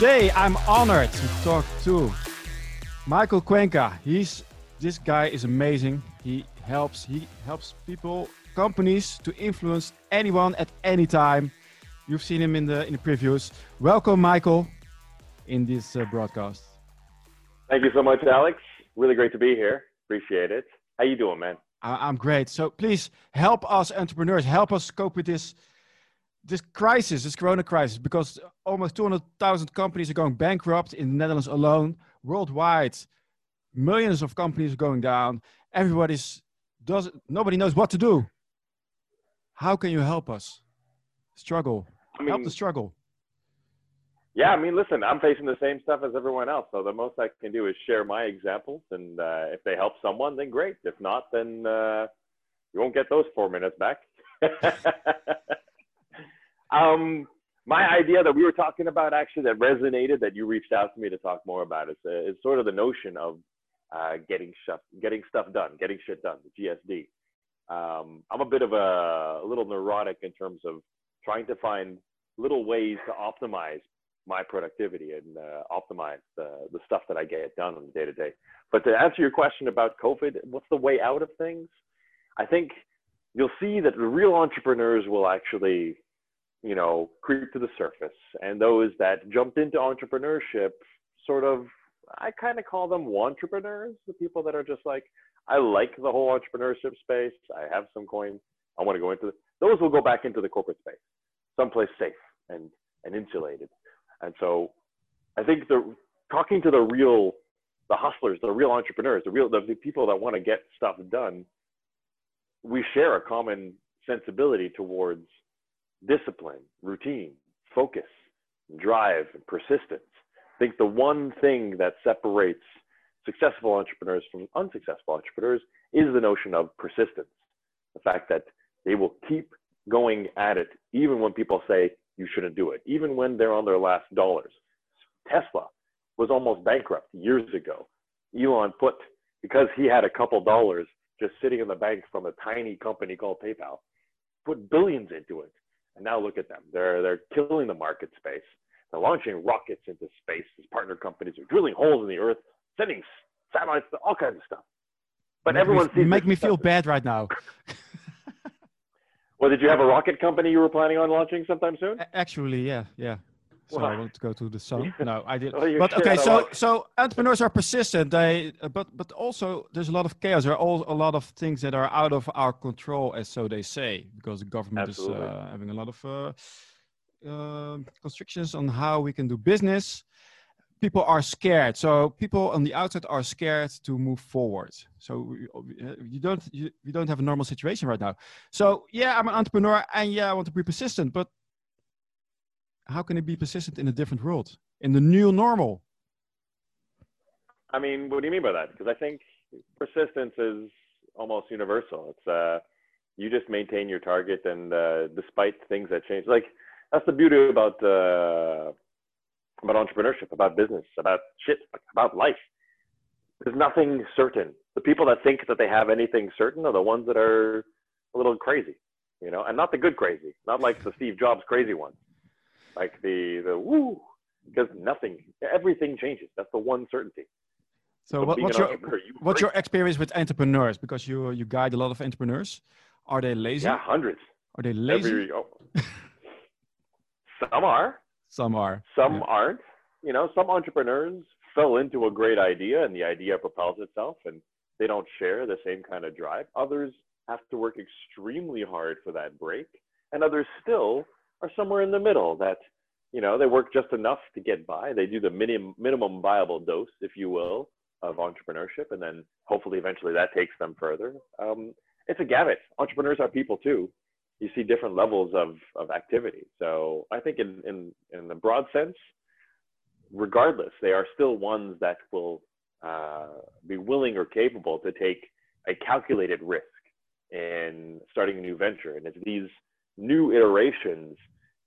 Today I'm honored to talk to Michael Cuenca. He's this guy is amazing. He helps he helps people, companies to influence anyone at any time. You've seen him in the in the previews. Welcome, Michael, in this uh, broadcast. Thank you so much, Alex. Really great to be here. Appreciate it. How you doing, man? I'm great. So please help us entrepreneurs, help us cope with this this crisis, this corona crisis, because almost 200,000 companies are going bankrupt in the Netherlands alone. Worldwide, millions of companies are going down. Everybody's does nobody knows what to do. How can you help us? Struggle. I mean, help the struggle. Yeah, I mean, listen, I'm facing the same stuff as everyone else. So the most I can do is share my examples, and uh, if they help someone, then great. If not, then uh, you won't get those four minutes back. Um, my idea that we were talking about actually that resonated that you reached out to me to talk more about is, uh, is sort of the notion of uh, getting stuff getting stuff done, getting shit done, the GSD. Um, I'm a bit of a, a little neurotic in terms of trying to find little ways to optimize my productivity and uh, optimize the, the stuff that I get done on the day to day. But to answer your question about COVID, what's the way out of things? I think you'll see that the real entrepreneurs will actually you know, creep to the surface. And those that jumped into entrepreneurship sort of, I kind of call them wantrepreneurs, the people that are just like, I like the whole entrepreneurship space. I have some coin. I want to go into those will go back into the corporate space, someplace safe and, and insulated. And so I think the talking to the real, the hustlers, the real entrepreneurs, the real, the, the people that want to get stuff done, we share a common sensibility towards discipline, routine, focus, drive, and persistence. I think the one thing that separates successful entrepreneurs from unsuccessful entrepreneurs is the notion of persistence. The fact that they will keep going at it even when people say you shouldn't do it, even when they're on their last dollars. Tesla was almost bankrupt years ago. Elon put, because he had a couple dollars just sitting in the bank from a tiny company called PayPal, put billions into it. And now look at them. They're they're killing the market space. They're launching rockets into space. These partner companies are drilling holes in the earth, sending satellites, all kinds of stuff. But make everyone me, sees. Make me feel bad right now. well, did you have a rocket company you were planning on launching sometime soon? Actually, yeah, yeah. So I want to go to the sun. No, I did. Well, but okay, so so entrepreneurs are persistent. They uh, but but also there's a lot of chaos. There are all a lot of things that are out of our control, as so they say, because the government Absolutely. is uh, having a lot of uh, uh, constrictions on how we can do business. People are scared. So people on the outside are scared to move forward. So you don't you, you don't have a normal situation right now. So yeah, I'm an entrepreneur, and yeah, I want to be persistent, but how can it be persistent in a different world, in the new normal? I mean, what do you mean by that? Because I think persistence is almost universal. It's uh, you just maintain your target, and uh, despite things that change, like that's the beauty about uh, about entrepreneurship, about business, about shit, about life. There's nothing certain. The people that think that they have anything certain are the ones that are a little crazy, you know, and not the good crazy, not like the Steve Jobs crazy ones like the the woo, because nothing, everything changes. That's the one certainty. So, what, what's your you what's your experience with entrepreneurs? Because you you guide a lot of entrepreneurs. Are they lazy? Yeah, hundreds. Are they lazy? Every, oh. some are. Some are. Some yeah. aren't. You know, some entrepreneurs fell into a great idea and the idea propels itself and they don't share the same kind of drive. Others have to work extremely hard for that break. And others still are somewhere in the middle that you know they work just enough to get by. They do the minimum minimum viable dose if you will of entrepreneurship and then hopefully eventually that takes them further. Um, it's a gamut. Entrepreneurs are people too. You see different levels of, of activity. So i think in, in, in the broad sense regardless they are still ones that will uh, be willing or capable to take a calculated risk in starting a new venture. And it's these new iterations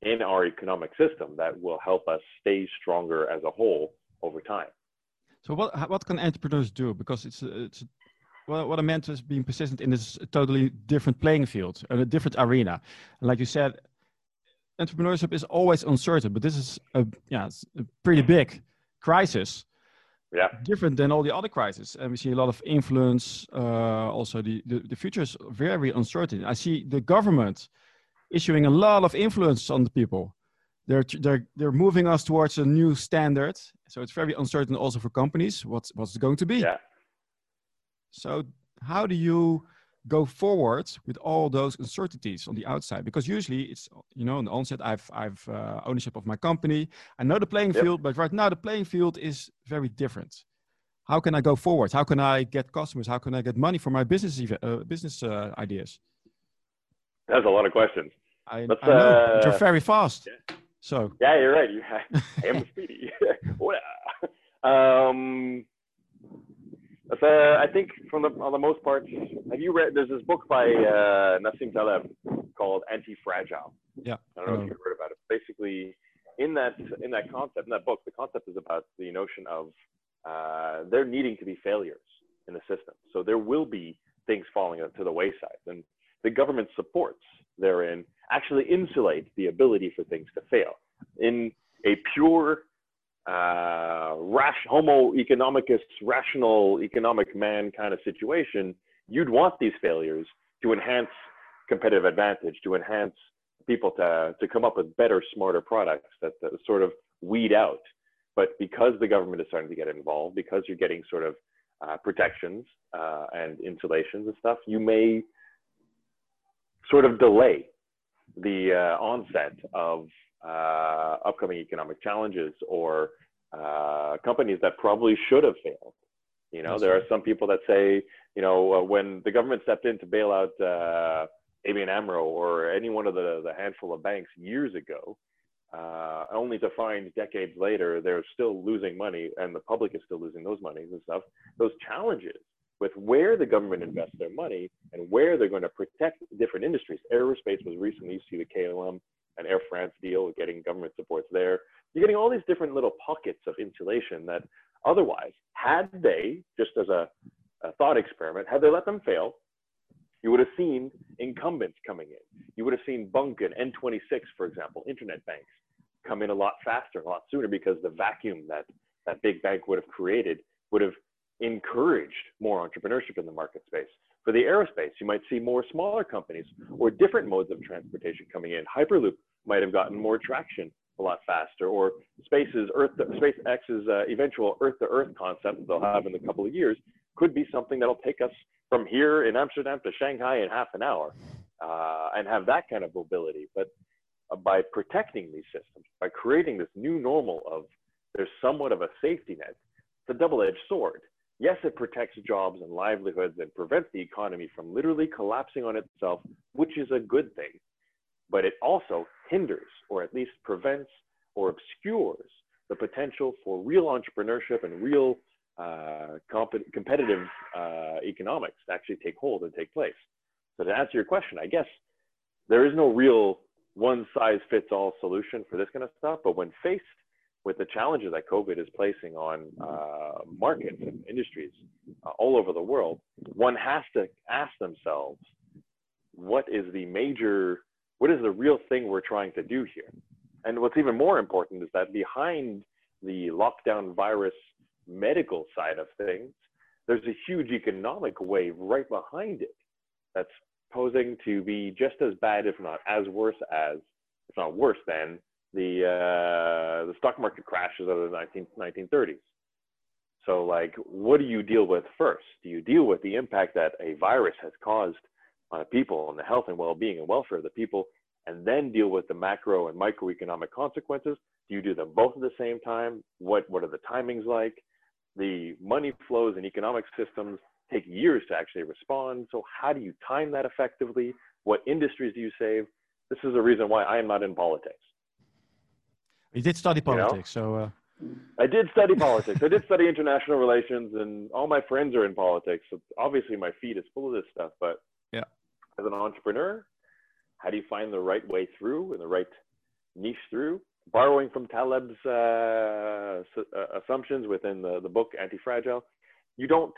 in our economic system that will help us stay stronger as a whole over time. So what what can entrepreneurs do? Because it's it's well, what I meant is being persistent in this totally different playing field, and a different arena. And like you said, entrepreneurship is always uncertain, but this is a yeah, a pretty big crisis. Yeah. Different than all the other crises, and we see a lot of influence. Uh, also, the, the the future is very uncertain. I see the government issuing a lot of influence on the people. They're they're they're moving us towards a new standard, so it's very uncertain also for companies. What's what's going to be? Yeah. So how do you go forward with all those uncertainties on the outside because usually it's you know on the onset i've i've uh, ownership of my company i know the playing yep. field but right now the playing field is very different how can i go forward how can i get customers how can i get money for my business uh, business uh, ideas that's a lot i, I know, uh, you're very fast yeah. so yeah you're right you, i am speedy um uh, I think from the on the most part, have you read? There's this book by uh, Nassim Taleb called Anti-Fragile. Yeah. I don't know if you've heard about it. Basically, in that in that concept, in that book, the concept is about the notion of uh, there needing to be failures in the system. So there will be things falling to the wayside, and the government supports therein actually insulate the ability for things to fail. In a pure uh, rash, homo economicus, rational economic man kind of situation, you'd want these failures to enhance competitive advantage, to enhance people to, to come up with better, smarter products that, that sort of weed out. But because the government is starting to get involved, because you're getting sort of uh, protections uh, and insulations and stuff, you may sort of delay the uh, onset of uh, upcoming economic challenges or uh, companies that probably should have failed. You know, there are some people that say, you know, uh, when the government stepped in to bail out uh, ABN AMRO or any one of the, the handful of banks years ago, uh, only to find decades later they're still losing money and the public is still losing those monies and stuff. Those challenges with where the government invests their money and where they're going to protect different industries. Aerospace was recently, you see the KLM and Air France deal, getting government supports there. You're getting all these different little pockets of insulation that otherwise, had they, just as a, a thought experiment, had they let them fail, you would have seen incumbents coming in. You would have seen Bunq and N26, for example, internet banks, come in a lot faster, a lot sooner because the vacuum that that big bank would have created would have encouraged more entrepreneurship in the market space. For the aerospace, you might see more smaller companies or different modes of transportation coming in. Hyperloop might have gotten more traction a lot faster, or Space's Earth, SpaceX's uh, eventual Earth-to-Earth concept they'll have in a couple of years could be something that'll take us from here in Amsterdam to Shanghai in half an hour, uh, and have that kind of mobility. But uh, by protecting these systems, by creating this new normal of there's somewhat of a safety net, it's a double-edged sword Yes, it protects jobs and livelihoods and prevents the economy from literally collapsing on itself, which is a good thing. But it also hinders, or at least prevents or obscures, the potential for real entrepreneurship and real uh, comp- competitive uh, economics to actually take hold and take place. So, to answer your question, I guess there is no real one size fits all solution for this kind of stuff. But when faced with the challenges that COVID is placing on uh, markets and industries uh, all over the world, one has to ask themselves, what is the major, what is the real thing we're trying to do here? And what's even more important is that behind the lockdown virus medical side of things, there's a huge economic wave right behind it that's posing to be just as bad, if not as worse as, if not worse than the uh, the stock market crashes of the 19, 1930s. So, like, what do you deal with first? Do you deal with the impact that a virus has caused on the people and the health and well-being and welfare of the people, and then deal with the macro and microeconomic consequences? Do you do them both at the same time? What what are the timings like? The money flows and economic systems take years to actually respond. So, how do you time that effectively? What industries do you save? This is the reason why I am not in politics. You did study politics, you know? so. Uh... I did study politics. I did study international relations, and all my friends are in politics. So obviously, my feed is full of this stuff. But yeah, as an entrepreneur, how do you find the right way through and the right niche through? Borrowing from Taleb's uh, uh, assumptions within the, the book Anti-Fragile, you don't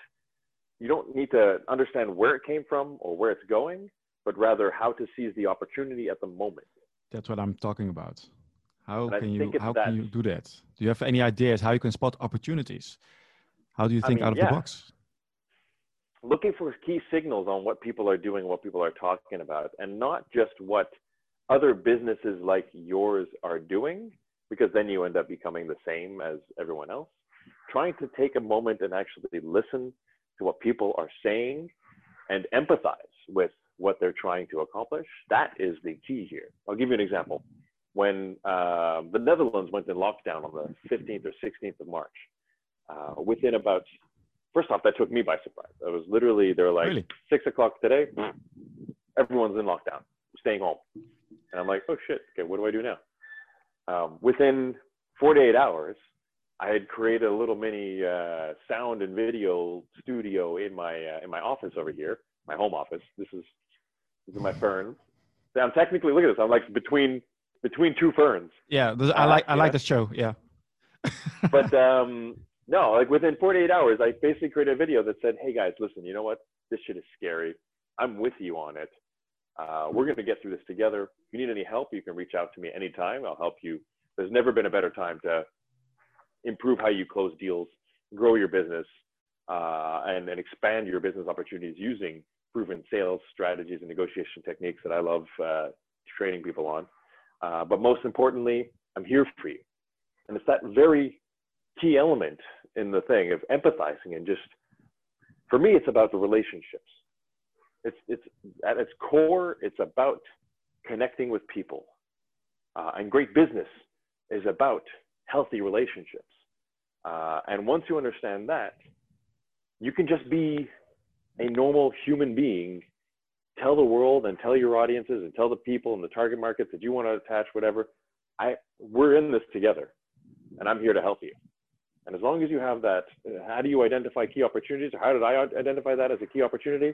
you don't need to understand where it came from or where it's going, but rather how to seize the opportunity at the moment. That's what I'm talking about. How can you how that. can you do that? Do you have any ideas how you can spot opportunities? How do you think I mean, out of yeah. the box? Looking for key signals on what people are doing, what people are talking about, and not just what other businesses like yours are doing, because then you end up becoming the same as everyone else. Trying to take a moment and actually listen to what people are saying and empathize with what they're trying to accomplish. That is the key here. I'll give you an example. When uh, the Netherlands went in lockdown on the 15th or 16th of March, uh, within about, first off, that took me by surprise. It was literally, they were like, really? six o'clock today, everyone's in lockdown, staying home. And I'm like, oh shit, okay, what do I do now? Um, within 48 hours, I had created a little mini uh, sound and video studio in my uh, in my office over here, my home office. This is this is my ferns. I'm technically look at this. I'm like between between two ferns. Yeah, I like uh, I like the show. Yeah. but um, no, like within 48 hours, I basically created a video that said, "Hey guys, listen. You know what? This shit is scary. I'm with you on it. Uh, we're going to get through this together. If you need any help, you can reach out to me anytime. I'll help you. There's never been a better time to improve how you close deals, grow your business, uh, and, and expand your business opportunities using proven sales strategies and negotiation techniques that I love uh, training people on. Uh, but most importantly, I'm here for you. And it's that very key element in the thing of empathizing and just, for me, it's about the relationships. It's, it's at its core, it's about connecting with people. Uh, and great business is about healthy relationships. Uh, and once you understand that, you can just be a normal human being, tell the world and tell your audiences and tell the people in the target markets that you want to attach, whatever. I we're in this together, and I'm here to help you. And as long as you have that, how do you identify key opportunities, or how did I identify that as a key opportunity?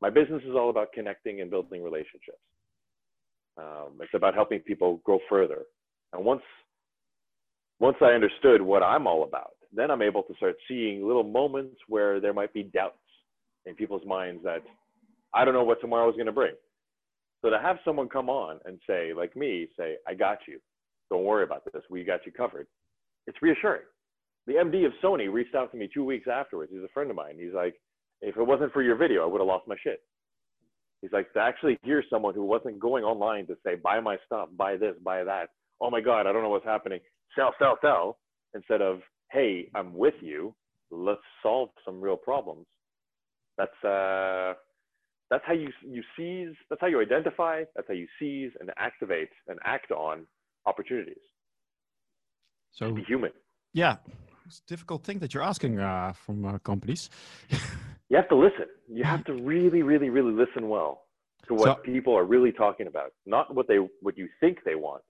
My business is all about connecting and building relationships. Um, it's about helping people grow further. And once once I understood what I'm all about, then I'm able to start seeing little moments where there might be doubts in people's minds that I don't know what tomorrow is going to bring. So to have someone come on and say, like me, say, I got you. Don't worry about this. We got you covered. It's reassuring. The MD of Sony reached out to me two weeks afterwards. He's a friend of mine. He's like, if it wasn't for your video, I would have lost my shit. He's like, to actually hear someone who wasn't going online to say, buy my stuff, buy this, buy that. Oh my God, I don't know what's happening sell, sell, sell, instead of, hey, I'm with you. Let's solve some real problems. That's uh, that's how you you seize. That's how you identify. That's how you seize and activate and act on opportunities. So be human. Yeah, it's a difficult thing that you're asking uh, from uh, companies. you have to listen. You have to really, really, really listen well to what so, people are really talking about. Not what they what you think they want,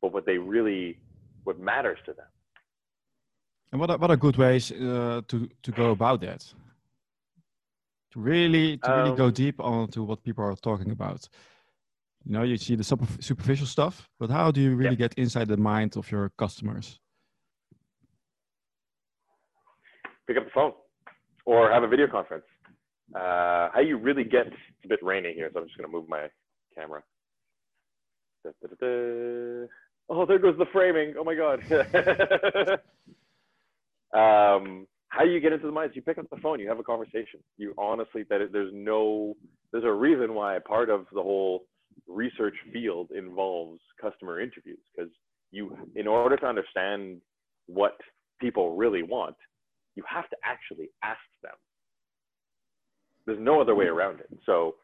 but what they really what matters to them. And what are, what are good ways uh, to to go about that? To really to um, really go um, deep onto what people are talking about. You know, you see the superficial stuff, but how do you really yeah. get inside the mind of your customers? Pick up the phone or have a video conference. Uh, how you really get it's a bit rainy here, so I'm just going to move my camera. Da, da, da, Oh, there goes the framing. Oh my god. um, how do you get into the minds? You pick up the phone. You have a conversation. You honestly that there's no there's a reason why part of the whole research field involves customer interviews because you in order to understand what people really want, you have to actually ask them. There's no other way around it. So,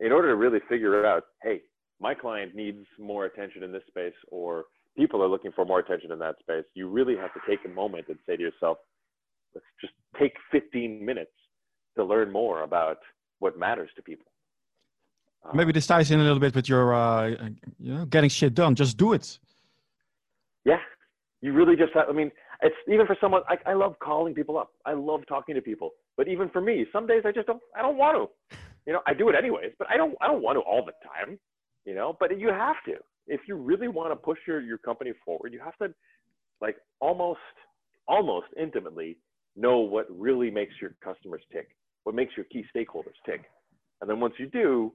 in order to really figure out, hey, my client needs more attention in this space or people are looking for more attention in that space you really have to take a moment and say to yourself let's just take 15 minutes to learn more about what matters to people. Maybe this ties in a little bit with your uh, you know getting shit done. Just do it. Yeah. You really just have, i mean it's even for someone I, I love calling people up. I love talking to people. But even for me some days i just don't i don't want to. You know i do it anyways but i don't i don't want to all the time you know but you have to. If you really want to push your, your company forward you have to like almost almost intimately know what really makes your customers tick what makes your key stakeholders tick and then once you do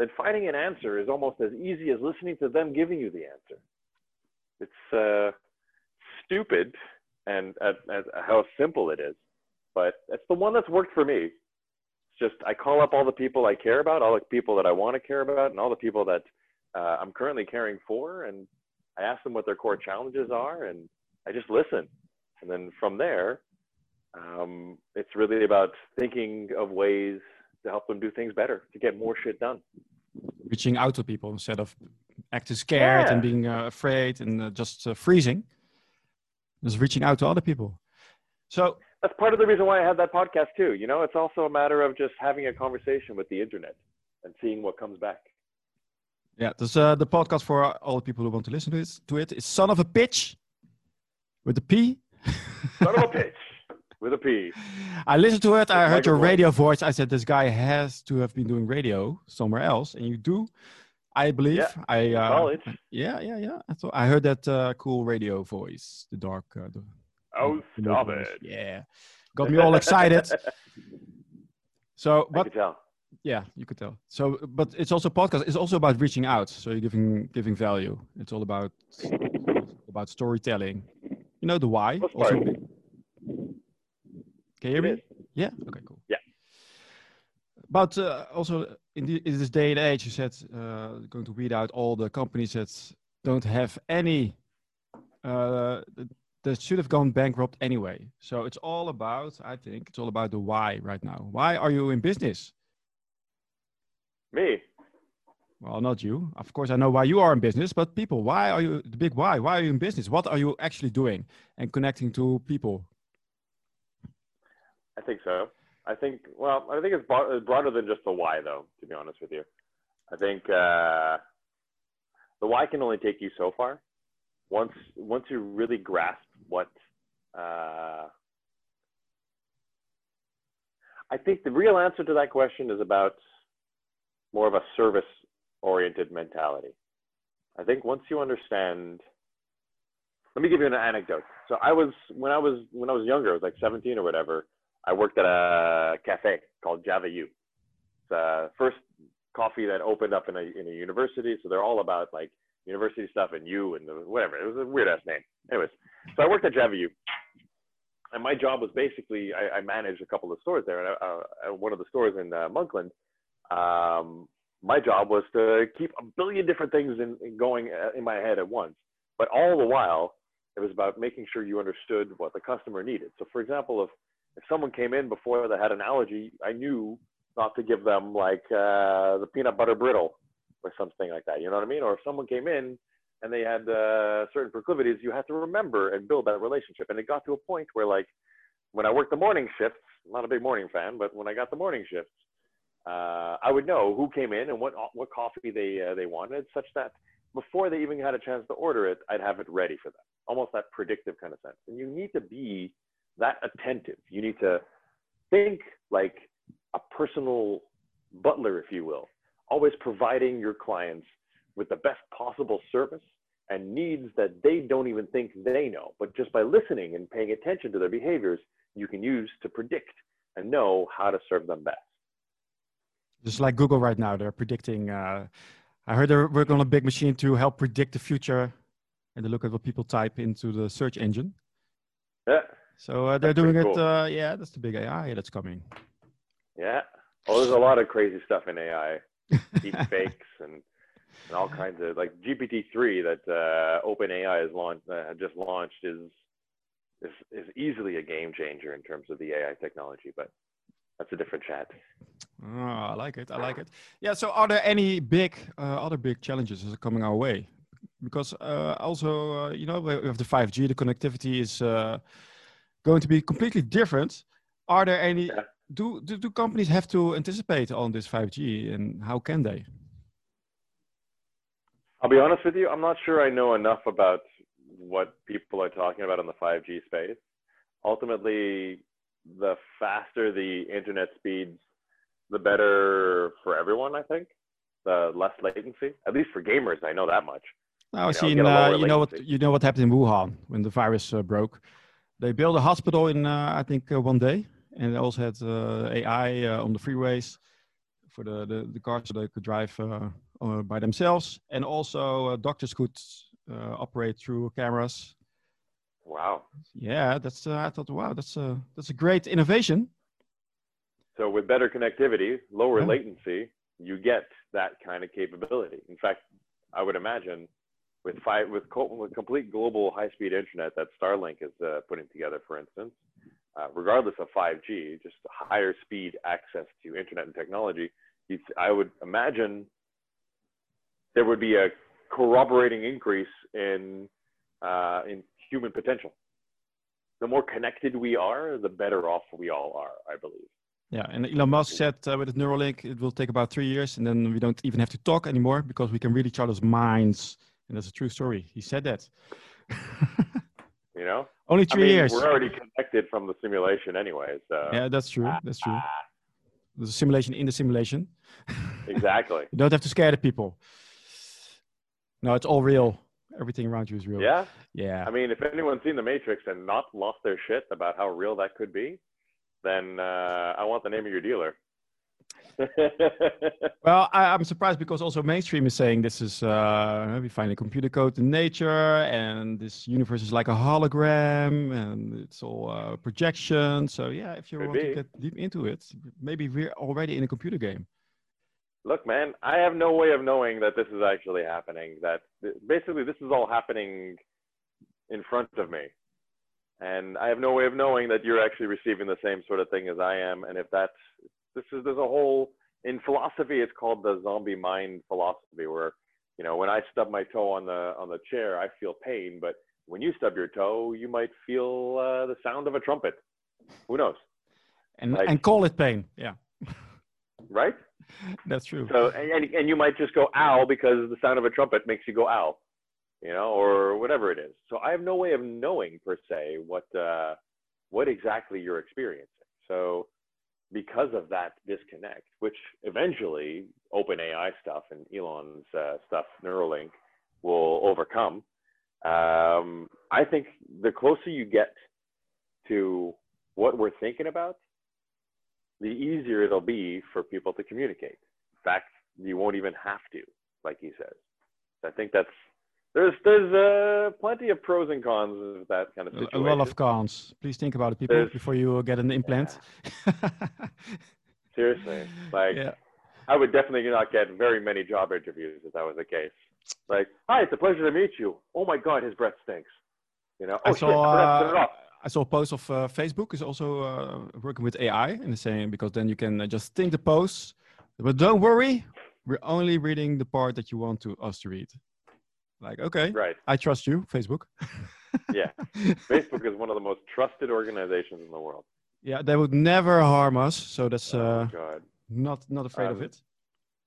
then finding an answer is almost as easy as listening to them giving you the answer. It's uh, stupid and at, at how simple it is, but it's the one that's worked for me. It's just I call up all the people I care about, all the people that I want to care about, and all the people that uh, I'm currently caring for, and I ask them what their core challenges are, and I just listen. And then from there, um, it's really about thinking of ways to help them do things better, to get more shit done. Reaching out to people instead of acting scared yeah. and being uh, afraid and uh, just uh, freezing. Just reaching out to other people. So that's part of the reason why I had that podcast too. You know, it's also a matter of just having a conversation with the internet and seeing what comes back. Yeah, dus uh, the podcast for all the people who want to listen to it, to it is Son of a Pitch with a P. Son of a Pitch with a P. I listened to it. I heard your radio voice. I said, this guy has to have been doing radio somewhere else. And you do, I believe. Yeah, I uh, college. Yeah, yeah, yeah. I, thought, I heard that uh, cool radio voice, the dark. Uh, the, oh, the stop it. Yeah. Got me all excited. so, but yeah, you could tell. So, but it's also podcast. It's also about reaching out. So you're giving giving value. It's all about about storytelling. You know the why. Also, can you hear me? Yeah. Okay. Cool. Yeah. But uh, also in, the, in, this day and age, you said uh, going to weed out all the companies that don't have any uh, that should have gone bankrupt anyway. So it's all about, I think, it's all about the why right now. Why are you in business? Me. Well, not you. Of course, I know why you are in business, but people, why are you the big why? Why are you in business? What are you actually doing and connecting to people? I think so. I think, well, I think it's broader than just the why, though, to be honest with you. I think uh, the why can only take you so far. Once, once you really grasp what, uh, I think the real answer to that question is about more of a service oriented mentality. I think once you understand, let me give you an anecdote. So I was, when I was, when I was younger, I was like 17 or whatever, I worked at a cafe called Java U. It's the first coffee that opened up in a in a university. So they're all about like university stuff and you and the, whatever. It was a weird ass name. Anyways, so I worked at Java U, and my job was basically I, I managed a couple of stores there. And uh, one of the stores in uh, Monkland, um, my job was to keep a billion different things in, in going uh, in my head at once. But all the while, it was about making sure you understood what the customer needed. So, for example, if if someone came in before that had an allergy, I knew not to give them like uh, the peanut butter brittle or something like that. You know what I mean? Or if someone came in and they had uh, certain proclivities, you have to remember and build that relationship. And it got to a point where like when I worked the morning shifts, I'm not a big morning fan, but when I got the morning shifts, uh, I would know who came in and what what coffee they uh, they wanted, such that before they even had a chance to order it, I'd have it ready for them. Almost that predictive kind of sense. And you need to be that attentive. You need to think like a personal butler, if you will, always providing your clients with the best possible service and needs that they don't even think they know. But just by listening and paying attention to their behaviors, you can use to predict and know how to serve them best. Just like Google right now, they're predicting. Uh, I heard they're working on a big machine to help predict the future and to look at what people type into the search engine. Yeah. So uh, they're doing cool. it. Uh, yeah, that's the big AI that's coming. Yeah. Oh, there's a lot of crazy stuff in AI, deep fakes and and all kinds of like GPT three that uh, OpenAI has launched uh, just launched is is is easily a game changer in terms of the AI technology, but that's a different chat. Oh, I like it. I like it. Yeah. So, are there any big uh, other big challenges that are coming our way? Because uh, also, uh, you know, we have the 5G. The connectivity is uh, going to be completely different. Are there any? Yeah. Do, do do companies have to anticipate on this 5G, and how can they? I'll be honest with you. I'm not sure I know enough about what people are talking about in the 5G space. Ultimately, the faster the internet speeds, the better for everyone. I think the less latency, at least for gamers. I know that much. I was seeing, uh, you know what you know what happened in Wuhan when the virus uh, broke they built a hospital in uh, I think uh, one day, and they also had uh, AI on the freeways for the, the, the cars so they could drive uh, uh, by themselves. And also uh, doctors could uh, operate through cameras. Wow. Yeah, that's uh, I thought, wow, that's a that's a great innovation. So with better connectivity, lower yeah. latency, you get that kind of capability. In fact, I would imagine with five with, with complete global high-speed internet that Starlink is uh, putting together, for instance, uh, regardless of 5G, just higher speed access to internet and technology, I would imagine there would be a corroborating increase in uh, in human potential. The more connected we are, the better off we all are, I believe. Yeah, and Elon Musk said uh, with Neuralink, it will take about three years, and then we don't even have to talk anymore because we can read each other's minds, and that's a true story. He said that. you know, only three I mean, years. We're already connected from the simulation, anyway. So yeah, that's true. That's true. There's a simulation in the simulation. Exactly. you don't have to scare the people. No, it's all real. Everything around you is real. Yeah. Yeah. I mean, if anyone's seen The Matrix and not lost their shit about how real that could be, then uh, I want the name of your dealer. well, I, am surprised because also mainstream is saying this is uh, we find a computer code in nature, and this universe is like a hologram, and it's all uh, projection. So yeah, if you Could want be. to get deep into it, maybe we're already in a computer game. Look, man, I have no way of knowing that this is actually happening. That basically this is all happening in front of me and I have no way of knowing that you're actually receiving the same sort of thing as I am. And if that's this is there's a whole in philosophy it's called the zombie mind philosophy where you know when I stub my toe on the on the chair I feel pain, but when you stub your toe you might feel uh, the sound of a trumpet. Who knows? And like, and call it pain, yeah. right. That's true. So and and you might just go ow because the sound of a trumpet makes you go ow you know, or whatever it is. So I have no way of knowing per se what uh, what exactly you're experiencing. So because of that disconnect, which eventually OpenAI stuff and Elon's uh, stuff, Neuralink, will overcome. Um, I think the closer you get to what we're thinking about, the easier it'll be for people to communicate. In fact, you won't even have to, like he says. I think that's there's there's uh, plenty of pros and cons of that kind of situation. A lot of cons. Please think about it, people, there's, before you get an implant. Yeah. Seriously, like yeah. I would definitely not get very many job interviews if that was the case. Like, hi, it's a pleasure to meet you. Oh my God, his breath stinks. You know, oh I saw, shit, uh, I saw a post of uh, Facebook is also uh, working with AI and saying because then you can uh, just think the post, but don't worry, we're only reading the part that you want to us to read. Like, okay, right. I trust you, Facebook. yeah, Facebook is one of the most trusted organizations in the world. Yeah, they would never harm us, so that's oh, uh, God. not not afraid I'm of it.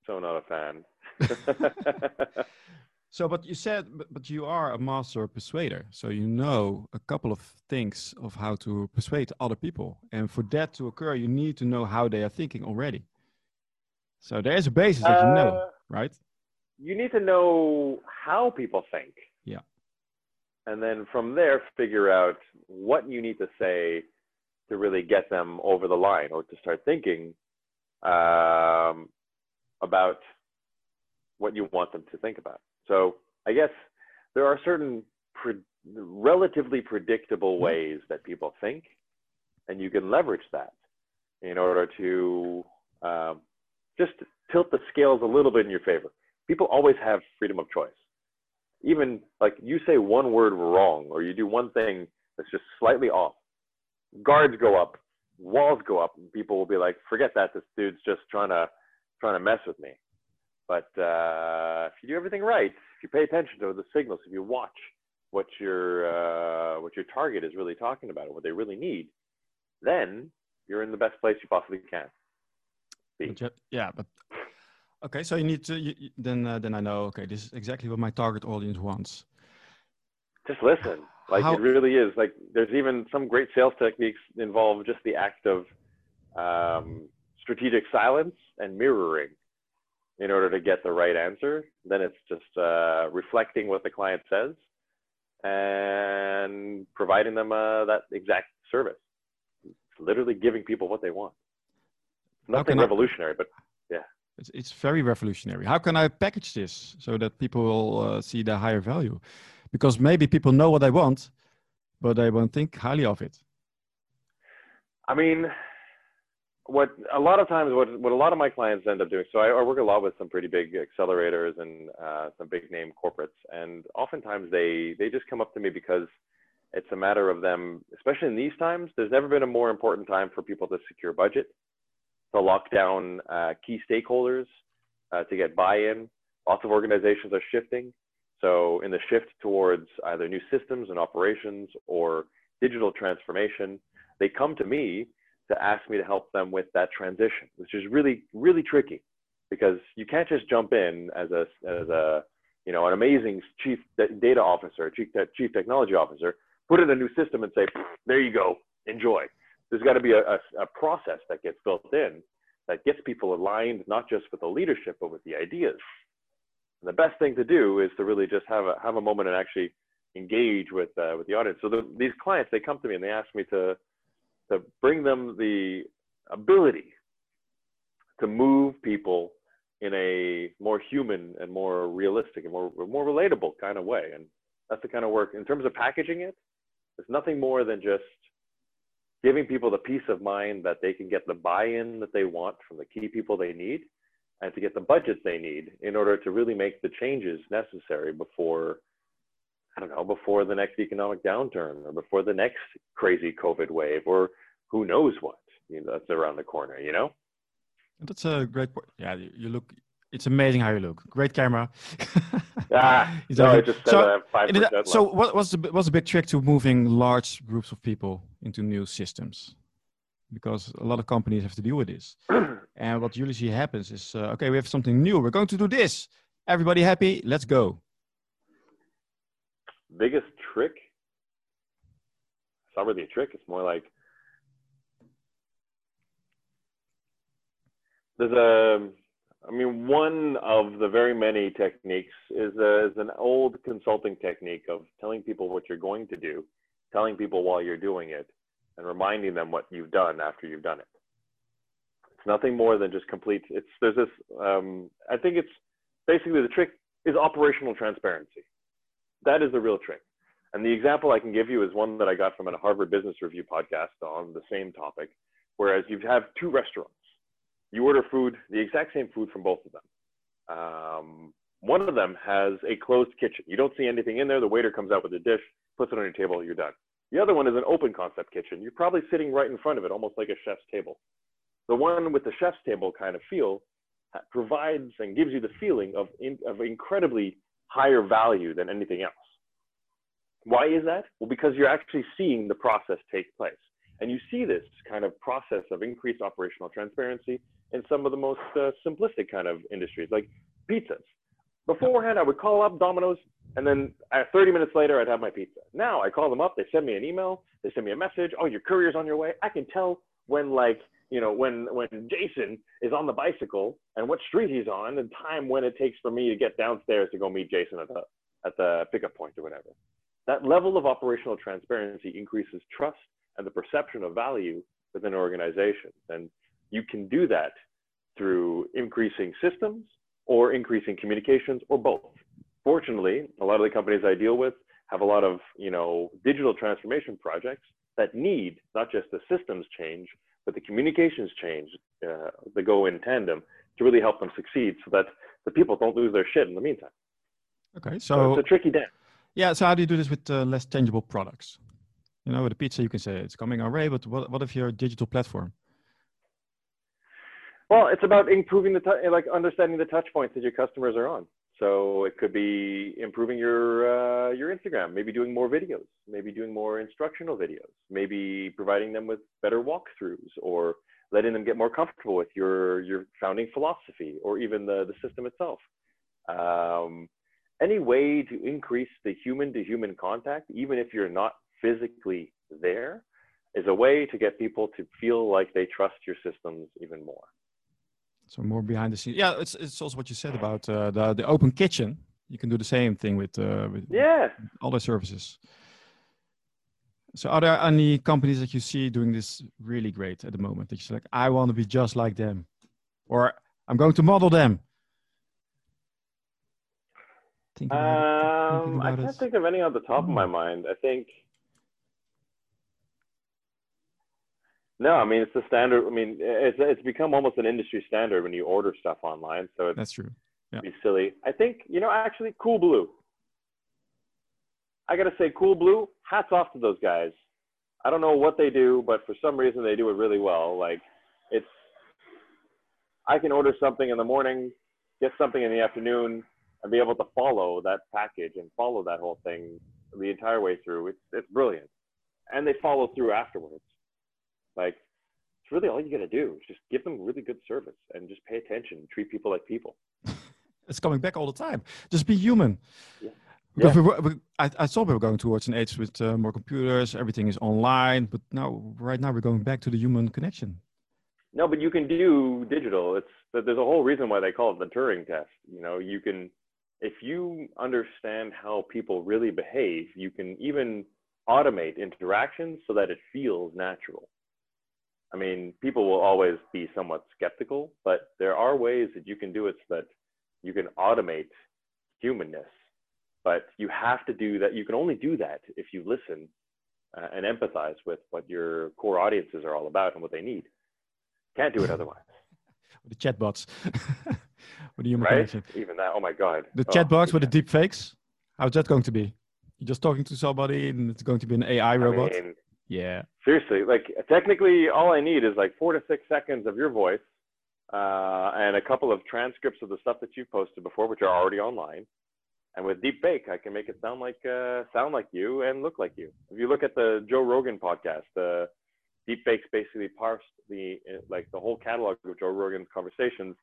So not a fan. so, but you said, but, but you are a master persuader, so you know a couple of things of how to persuade other people, and for that to occur, you need to know how they are thinking already. So there is a basis that you know, uh, right? You need to know how people think. Yeah. And then from there, figure out what you need to say to really get them over the line or to start thinking um, about what you want them to think about. So I guess there are certain pre- relatively predictable ways that people think, and you can leverage that in order to um, just tilt the scales a little bit in your favor people always have freedom of choice. Even like you say one word wrong or you do one thing that's just slightly off, guards go up, walls go up, and people will be like, "Forget that. This dude's just trying to trying to mess with me." But uh, if you do everything right, if you pay attention to the signals, if you watch what your uh, what your target is really talking about, what they really need, then you're in the best place you possibly can. Be. Yeah, but Okay, so you need to you, then uh, then I know. Okay, this is exactly what my target audience wants. Just listen. Like How? it really is. Like there's even some great sales techniques involve just the act of um, strategic silence and mirroring in order to get the right answer. Then it's just uh, reflecting what the client says and providing them uh, that exact service. It's literally giving people what they want. Nothing revolutionary, I, but. It's, it's very revolutionary. How can I package this so that people will uh, see the higher value? Because maybe people know what they want, but they won't think highly of it. I mean, what a lot of times what what a lot of my clients end up doing. So I, I work a lot with some pretty big accelerators and uh, some big name corporates, and oftentimes they they just come up to me because it's a matter of them, especially in these times. There's never been a more important time for people to secure budget, to lock down uh, key stakeholders, uh, to get buy-in. Lots of organizations are shifting. So in the shift towards either new systems and operations or digital transformation, they come to me to ask me to help them with that transition, which is really, really tricky because you can't just jump in as a, as a, you know, an amazing chief data officer, chief, chief technology officer, put in a new system and say, there you go, enjoy. There's got to be a, a, a process that gets built in that gets people aligned, not just with the leadership, but with the ideas. And the best thing to do is to really just have a, have a moment and actually engage with, uh, with the audience. So the, these clients, they come to me and they ask me to, to bring them the ability to move people in a more human and more realistic and more more relatable kind of way. And that's the kind of work in terms of packaging it. It's nothing more than just giving people the peace of mind that they can get the buy-in that they want from the key people they need and to get the budgets they need in order to really make the changes necessary before I don't know, before the next economic downturn or before the next crazy COVID wave or who knows what you know, that's around the corner, you know? That's a great point. Yeah, you look, it's amazing how you look. Great camera. ah, no, so, so what, was the, what's the big trick to moving large groups of people into new systems? Because a lot of companies have to deal with this. and what usually happens is, uh, okay, we have something new. We're going to do this. Everybody happy? Let's go biggest trick it's not really a trick it's more like there's a i mean one of the very many techniques is, a, is an old consulting technique of telling people what you're going to do telling people while you're doing it and reminding them what you've done after you've done it it's nothing more than just complete it's there's this um, i think it's basically the trick is operational transparency that is the real trick. And the example I can give you is one that I got from a Harvard Business Review podcast on the same topic. Whereas you have two restaurants, you order food, the exact same food from both of them. Um, one of them has a closed kitchen. You don't see anything in there. The waiter comes out with a dish, puts it on your table, you're done. The other one is an open concept kitchen. You're probably sitting right in front of it, almost like a chef's table. The one with the chef's table kind of feel provides and gives you the feeling of, in, of incredibly higher value than anything else. Why is that? Well, because you're actually seeing the process take place. And you see this kind of process of increased operational transparency in some of the most uh, simplistic kind of industries, like pizzas. Beforehand, I would call up Domino's, and then uh, 30 minutes later, I'd have my pizza. Now I call them up, they send me an email, they send me a message. Oh, your courier's on your way. I can tell when like you know, when when Jason is on the bicycle and what street he's on, and time when it takes for me to get downstairs to go meet Jason at the at the pickup point or whatever. That level of operational transparency increases trust and the perception of value within organizations. And you can do that through increasing systems or increasing communications or both. Fortunately, a lot of the companies I deal with have a lot of, you know, digital transformation projects that need not just the systems change, but the communications change uh, that go in tandem to really help them succeed so that the people don't lose their shit in the meantime. Okay, so, so it's a tricky dance. Yeah, so how do you do this with uh, less tangible products? You know, with a pizza, you can say it's coming our way, but what, what if you're a digital platform? Well, it's about improving the, t- like understanding the touch points that your customers are on. So it could be improving your uh, your Instagram, maybe doing more videos, maybe doing more instructional videos, maybe providing them with better walkthroughs, or letting them get more comfortable with your your founding philosophy, or even the the system itself. Um, any way to increase the human to human contact, even if you're not physically there, is a way to get people to feel like they trust your systems even more. So more behind the scenes. Yeah, it's it's also what you said about uh, the the open kitchen. You can do the same thing with uh, with yeah other services. So are there any companies that you see doing this really great at the moment that you're like, I want to be just like them, or I'm going to model them. Um, I can't it. think of any on the top of my mind. I think. No, I mean it's the standard. I mean it's it's become almost an industry standard when you order stuff online. So that's true. Yeah. Be silly. I think you know actually Coolblue. I gotta say Coolblue. Hats off to those guys. I don't know what they do, but for some reason they do it really well. Like it's I can order something in the morning, get something in the afternoon, and be able to follow that package and follow that whole thing the entire way through. It's it's brilliant, and they follow through afterwards. Like it's really all you got to do. is Just give them really good service and just pay attention. Treat people like people. it's coming back all the time. Just be human. Yeah. Yeah. We were, we, I, I, thought we were going towards an age with uh, more computers, everything is online, but now, right now, we're going back to the human connection. No, but you can do digital. It's there's a whole reason why they call it the Turing test. You know, you can if you understand how people really behave, you can even automate interactions so that it feels natural. I mean, people will always be somewhat skeptical, but there are ways that you can do it so that you can automate humanness. But you have to do that. You can only do that if you listen uh, and empathize with what your core audiences are all about and what they need. Can't do it otherwise. With the chatbots. with the human right? connection. Even that. Oh my god. The oh, chatbots with the deep fakes. How's that going to be? You're just talking to somebody, and it's going to be an AI robot. I mean, yeah. Seriously, like technically, all I need is like four to six seconds of your voice, uh, and a couple of transcripts of the stuff that you've posted before, which are already online. And with deep fake, I can make it sound like uh, sound like you and look like you. If you look at the Joe Rogan podcast, uh, deep fakes basically parsed the like the whole catalog of Joe Rogan's conversations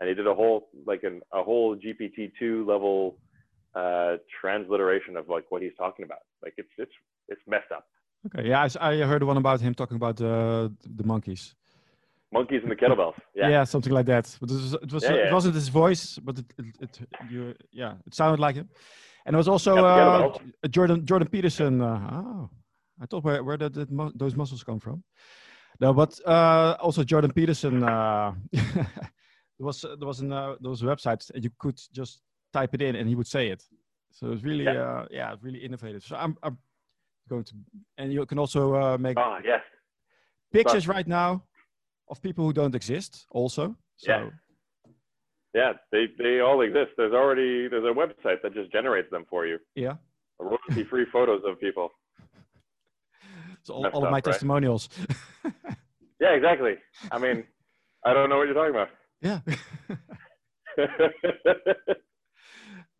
and he did a whole like an, a whole GPT-2 level uh, transliteration of like what he's talking about. Like it's it's it's messed up. Okay, yeah, I, I heard one about him talking about uh, the monkeys. Monkeys and the kettlebells. Yeah, yeah, something like that. But it was it was yeah, yeah. it wasn't his voice, but it, it, it, you yeah, it sounded like him. And it was also uh, Jordan Jordan Peterson. Uh, oh, I thought where where did, did those muscles come from? No, but uh, also Jordan Peterson. Uh, there was there was in uh, those websites and you could just type it in and he would say it. So it's really yeah, uh, yeah really innovative. So I'm I'm going to and you can also uh, make oh, yes. pictures but, right now of people who don't exist also. So. Yeah. Yeah, they, they all exist. There's already there's a website that just generates them for you. Yeah. Royalty free photos of people. So all, all of my right? testimonials. yeah, exactly. I mean, I don't know what you're talking about. Yeah.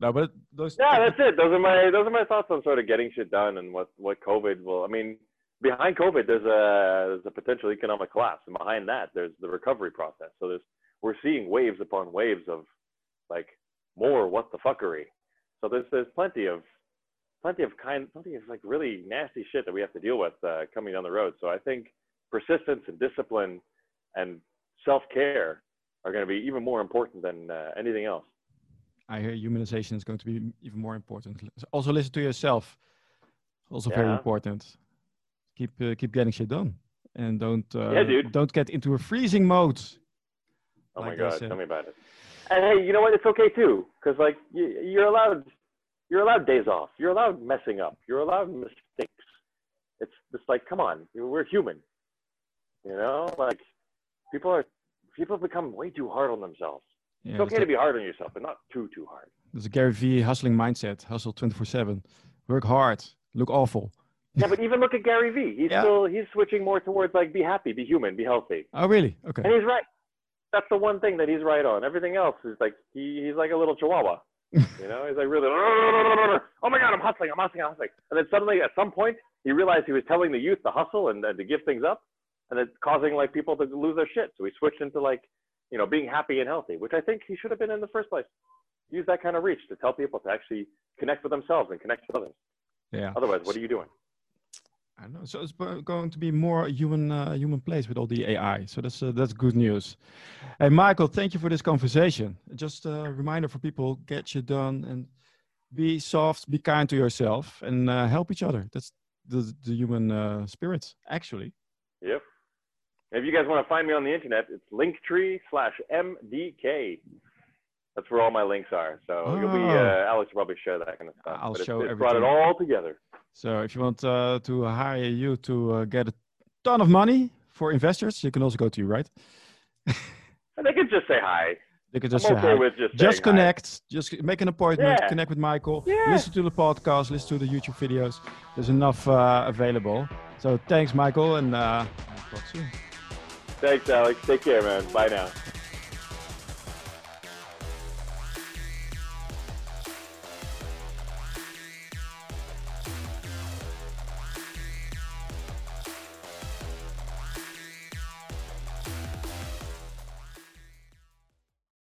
no, but those. Yeah, that's it. Those are my those are my thoughts on sort of getting shit done and what what COVID will. I mean, behind COVID, there's a there's a potential economic collapse, and behind that, there's the recovery process. So there's we're seeing waves upon waves of like more what the fuckery. So there's there's plenty of plenty of kind plenty of like really nasty shit that we have to deal with uh, coming down the road. So I think persistence and discipline and self care are going to be even more important than uh, anything else. I hear humanization is going to be even more important. Also, listen to yourself. Also, yeah. very important. Keep uh, keep getting shit done, and don't uh, yeah, dude. don't get into a freezing mode. Oh like my god, tell me about it. And hey, you know what? It's okay too, because like you, are allowed you're allowed days off. You're allowed messing up. You're allowed mistakes. It's just like, come on, we're human. You know, like people are people have become way too hard on themselves. Yeah, it's okay to be hard on yourself, but not too too hard. There's a Gary Vee hustling mindset, hustle 24/7, work hard, look awful. Yeah, but even look at Gary Vee. He's yeah. still he's switching more towards like be happy, be human, be healthy. Oh really? Okay. And he's right. That's the one thing that he's right on. Everything else is like he, he's like a little chihuahua. you know, he's like really oh my god, I'm hustling, I'm hustling, I'm hustling. And then suddenly at some point he realized he was telling the youth to hustle and, and to give things up and it's causing like people to lose their shit. So he switched into like, you know, being happy and healthy, which I think he should have been in the first place. Use that kind of reach to tell people to actually connect with themselves and connect with others. Yeah. Otherwise, what are you doing? I know. So it's going to be more human, uh, human place with all the AI. So that's uh, that's good news. Hey, Michael, thank you for this conversation. Just a reminder for people: get you done and be soft, be kind to yourself, and uh, help each other. That's the the human uh, spirit, actually. Yep. If you guys want to find me on the internet, it's linktree slash MDK. That's where all my links are. So oh. you'll be uh, oh. Alex will probably share that kind of stuff. I'll but show it's, it's brought it all together. So if you want uh, to hire you to uh, get a ton of money for investors, you can also go to you, right? And they can just say hi. They can just I'm say okay hi. just, just connect. Hi. Just make an appointment. Yeah. Connect with Michael. Yeah. Listen to the podcast. Listen to the YouTube videos. There's enough uh, available. So thanks, Michael, and uh, talk soon. Thanks, Alex. Take care, man. Bye now.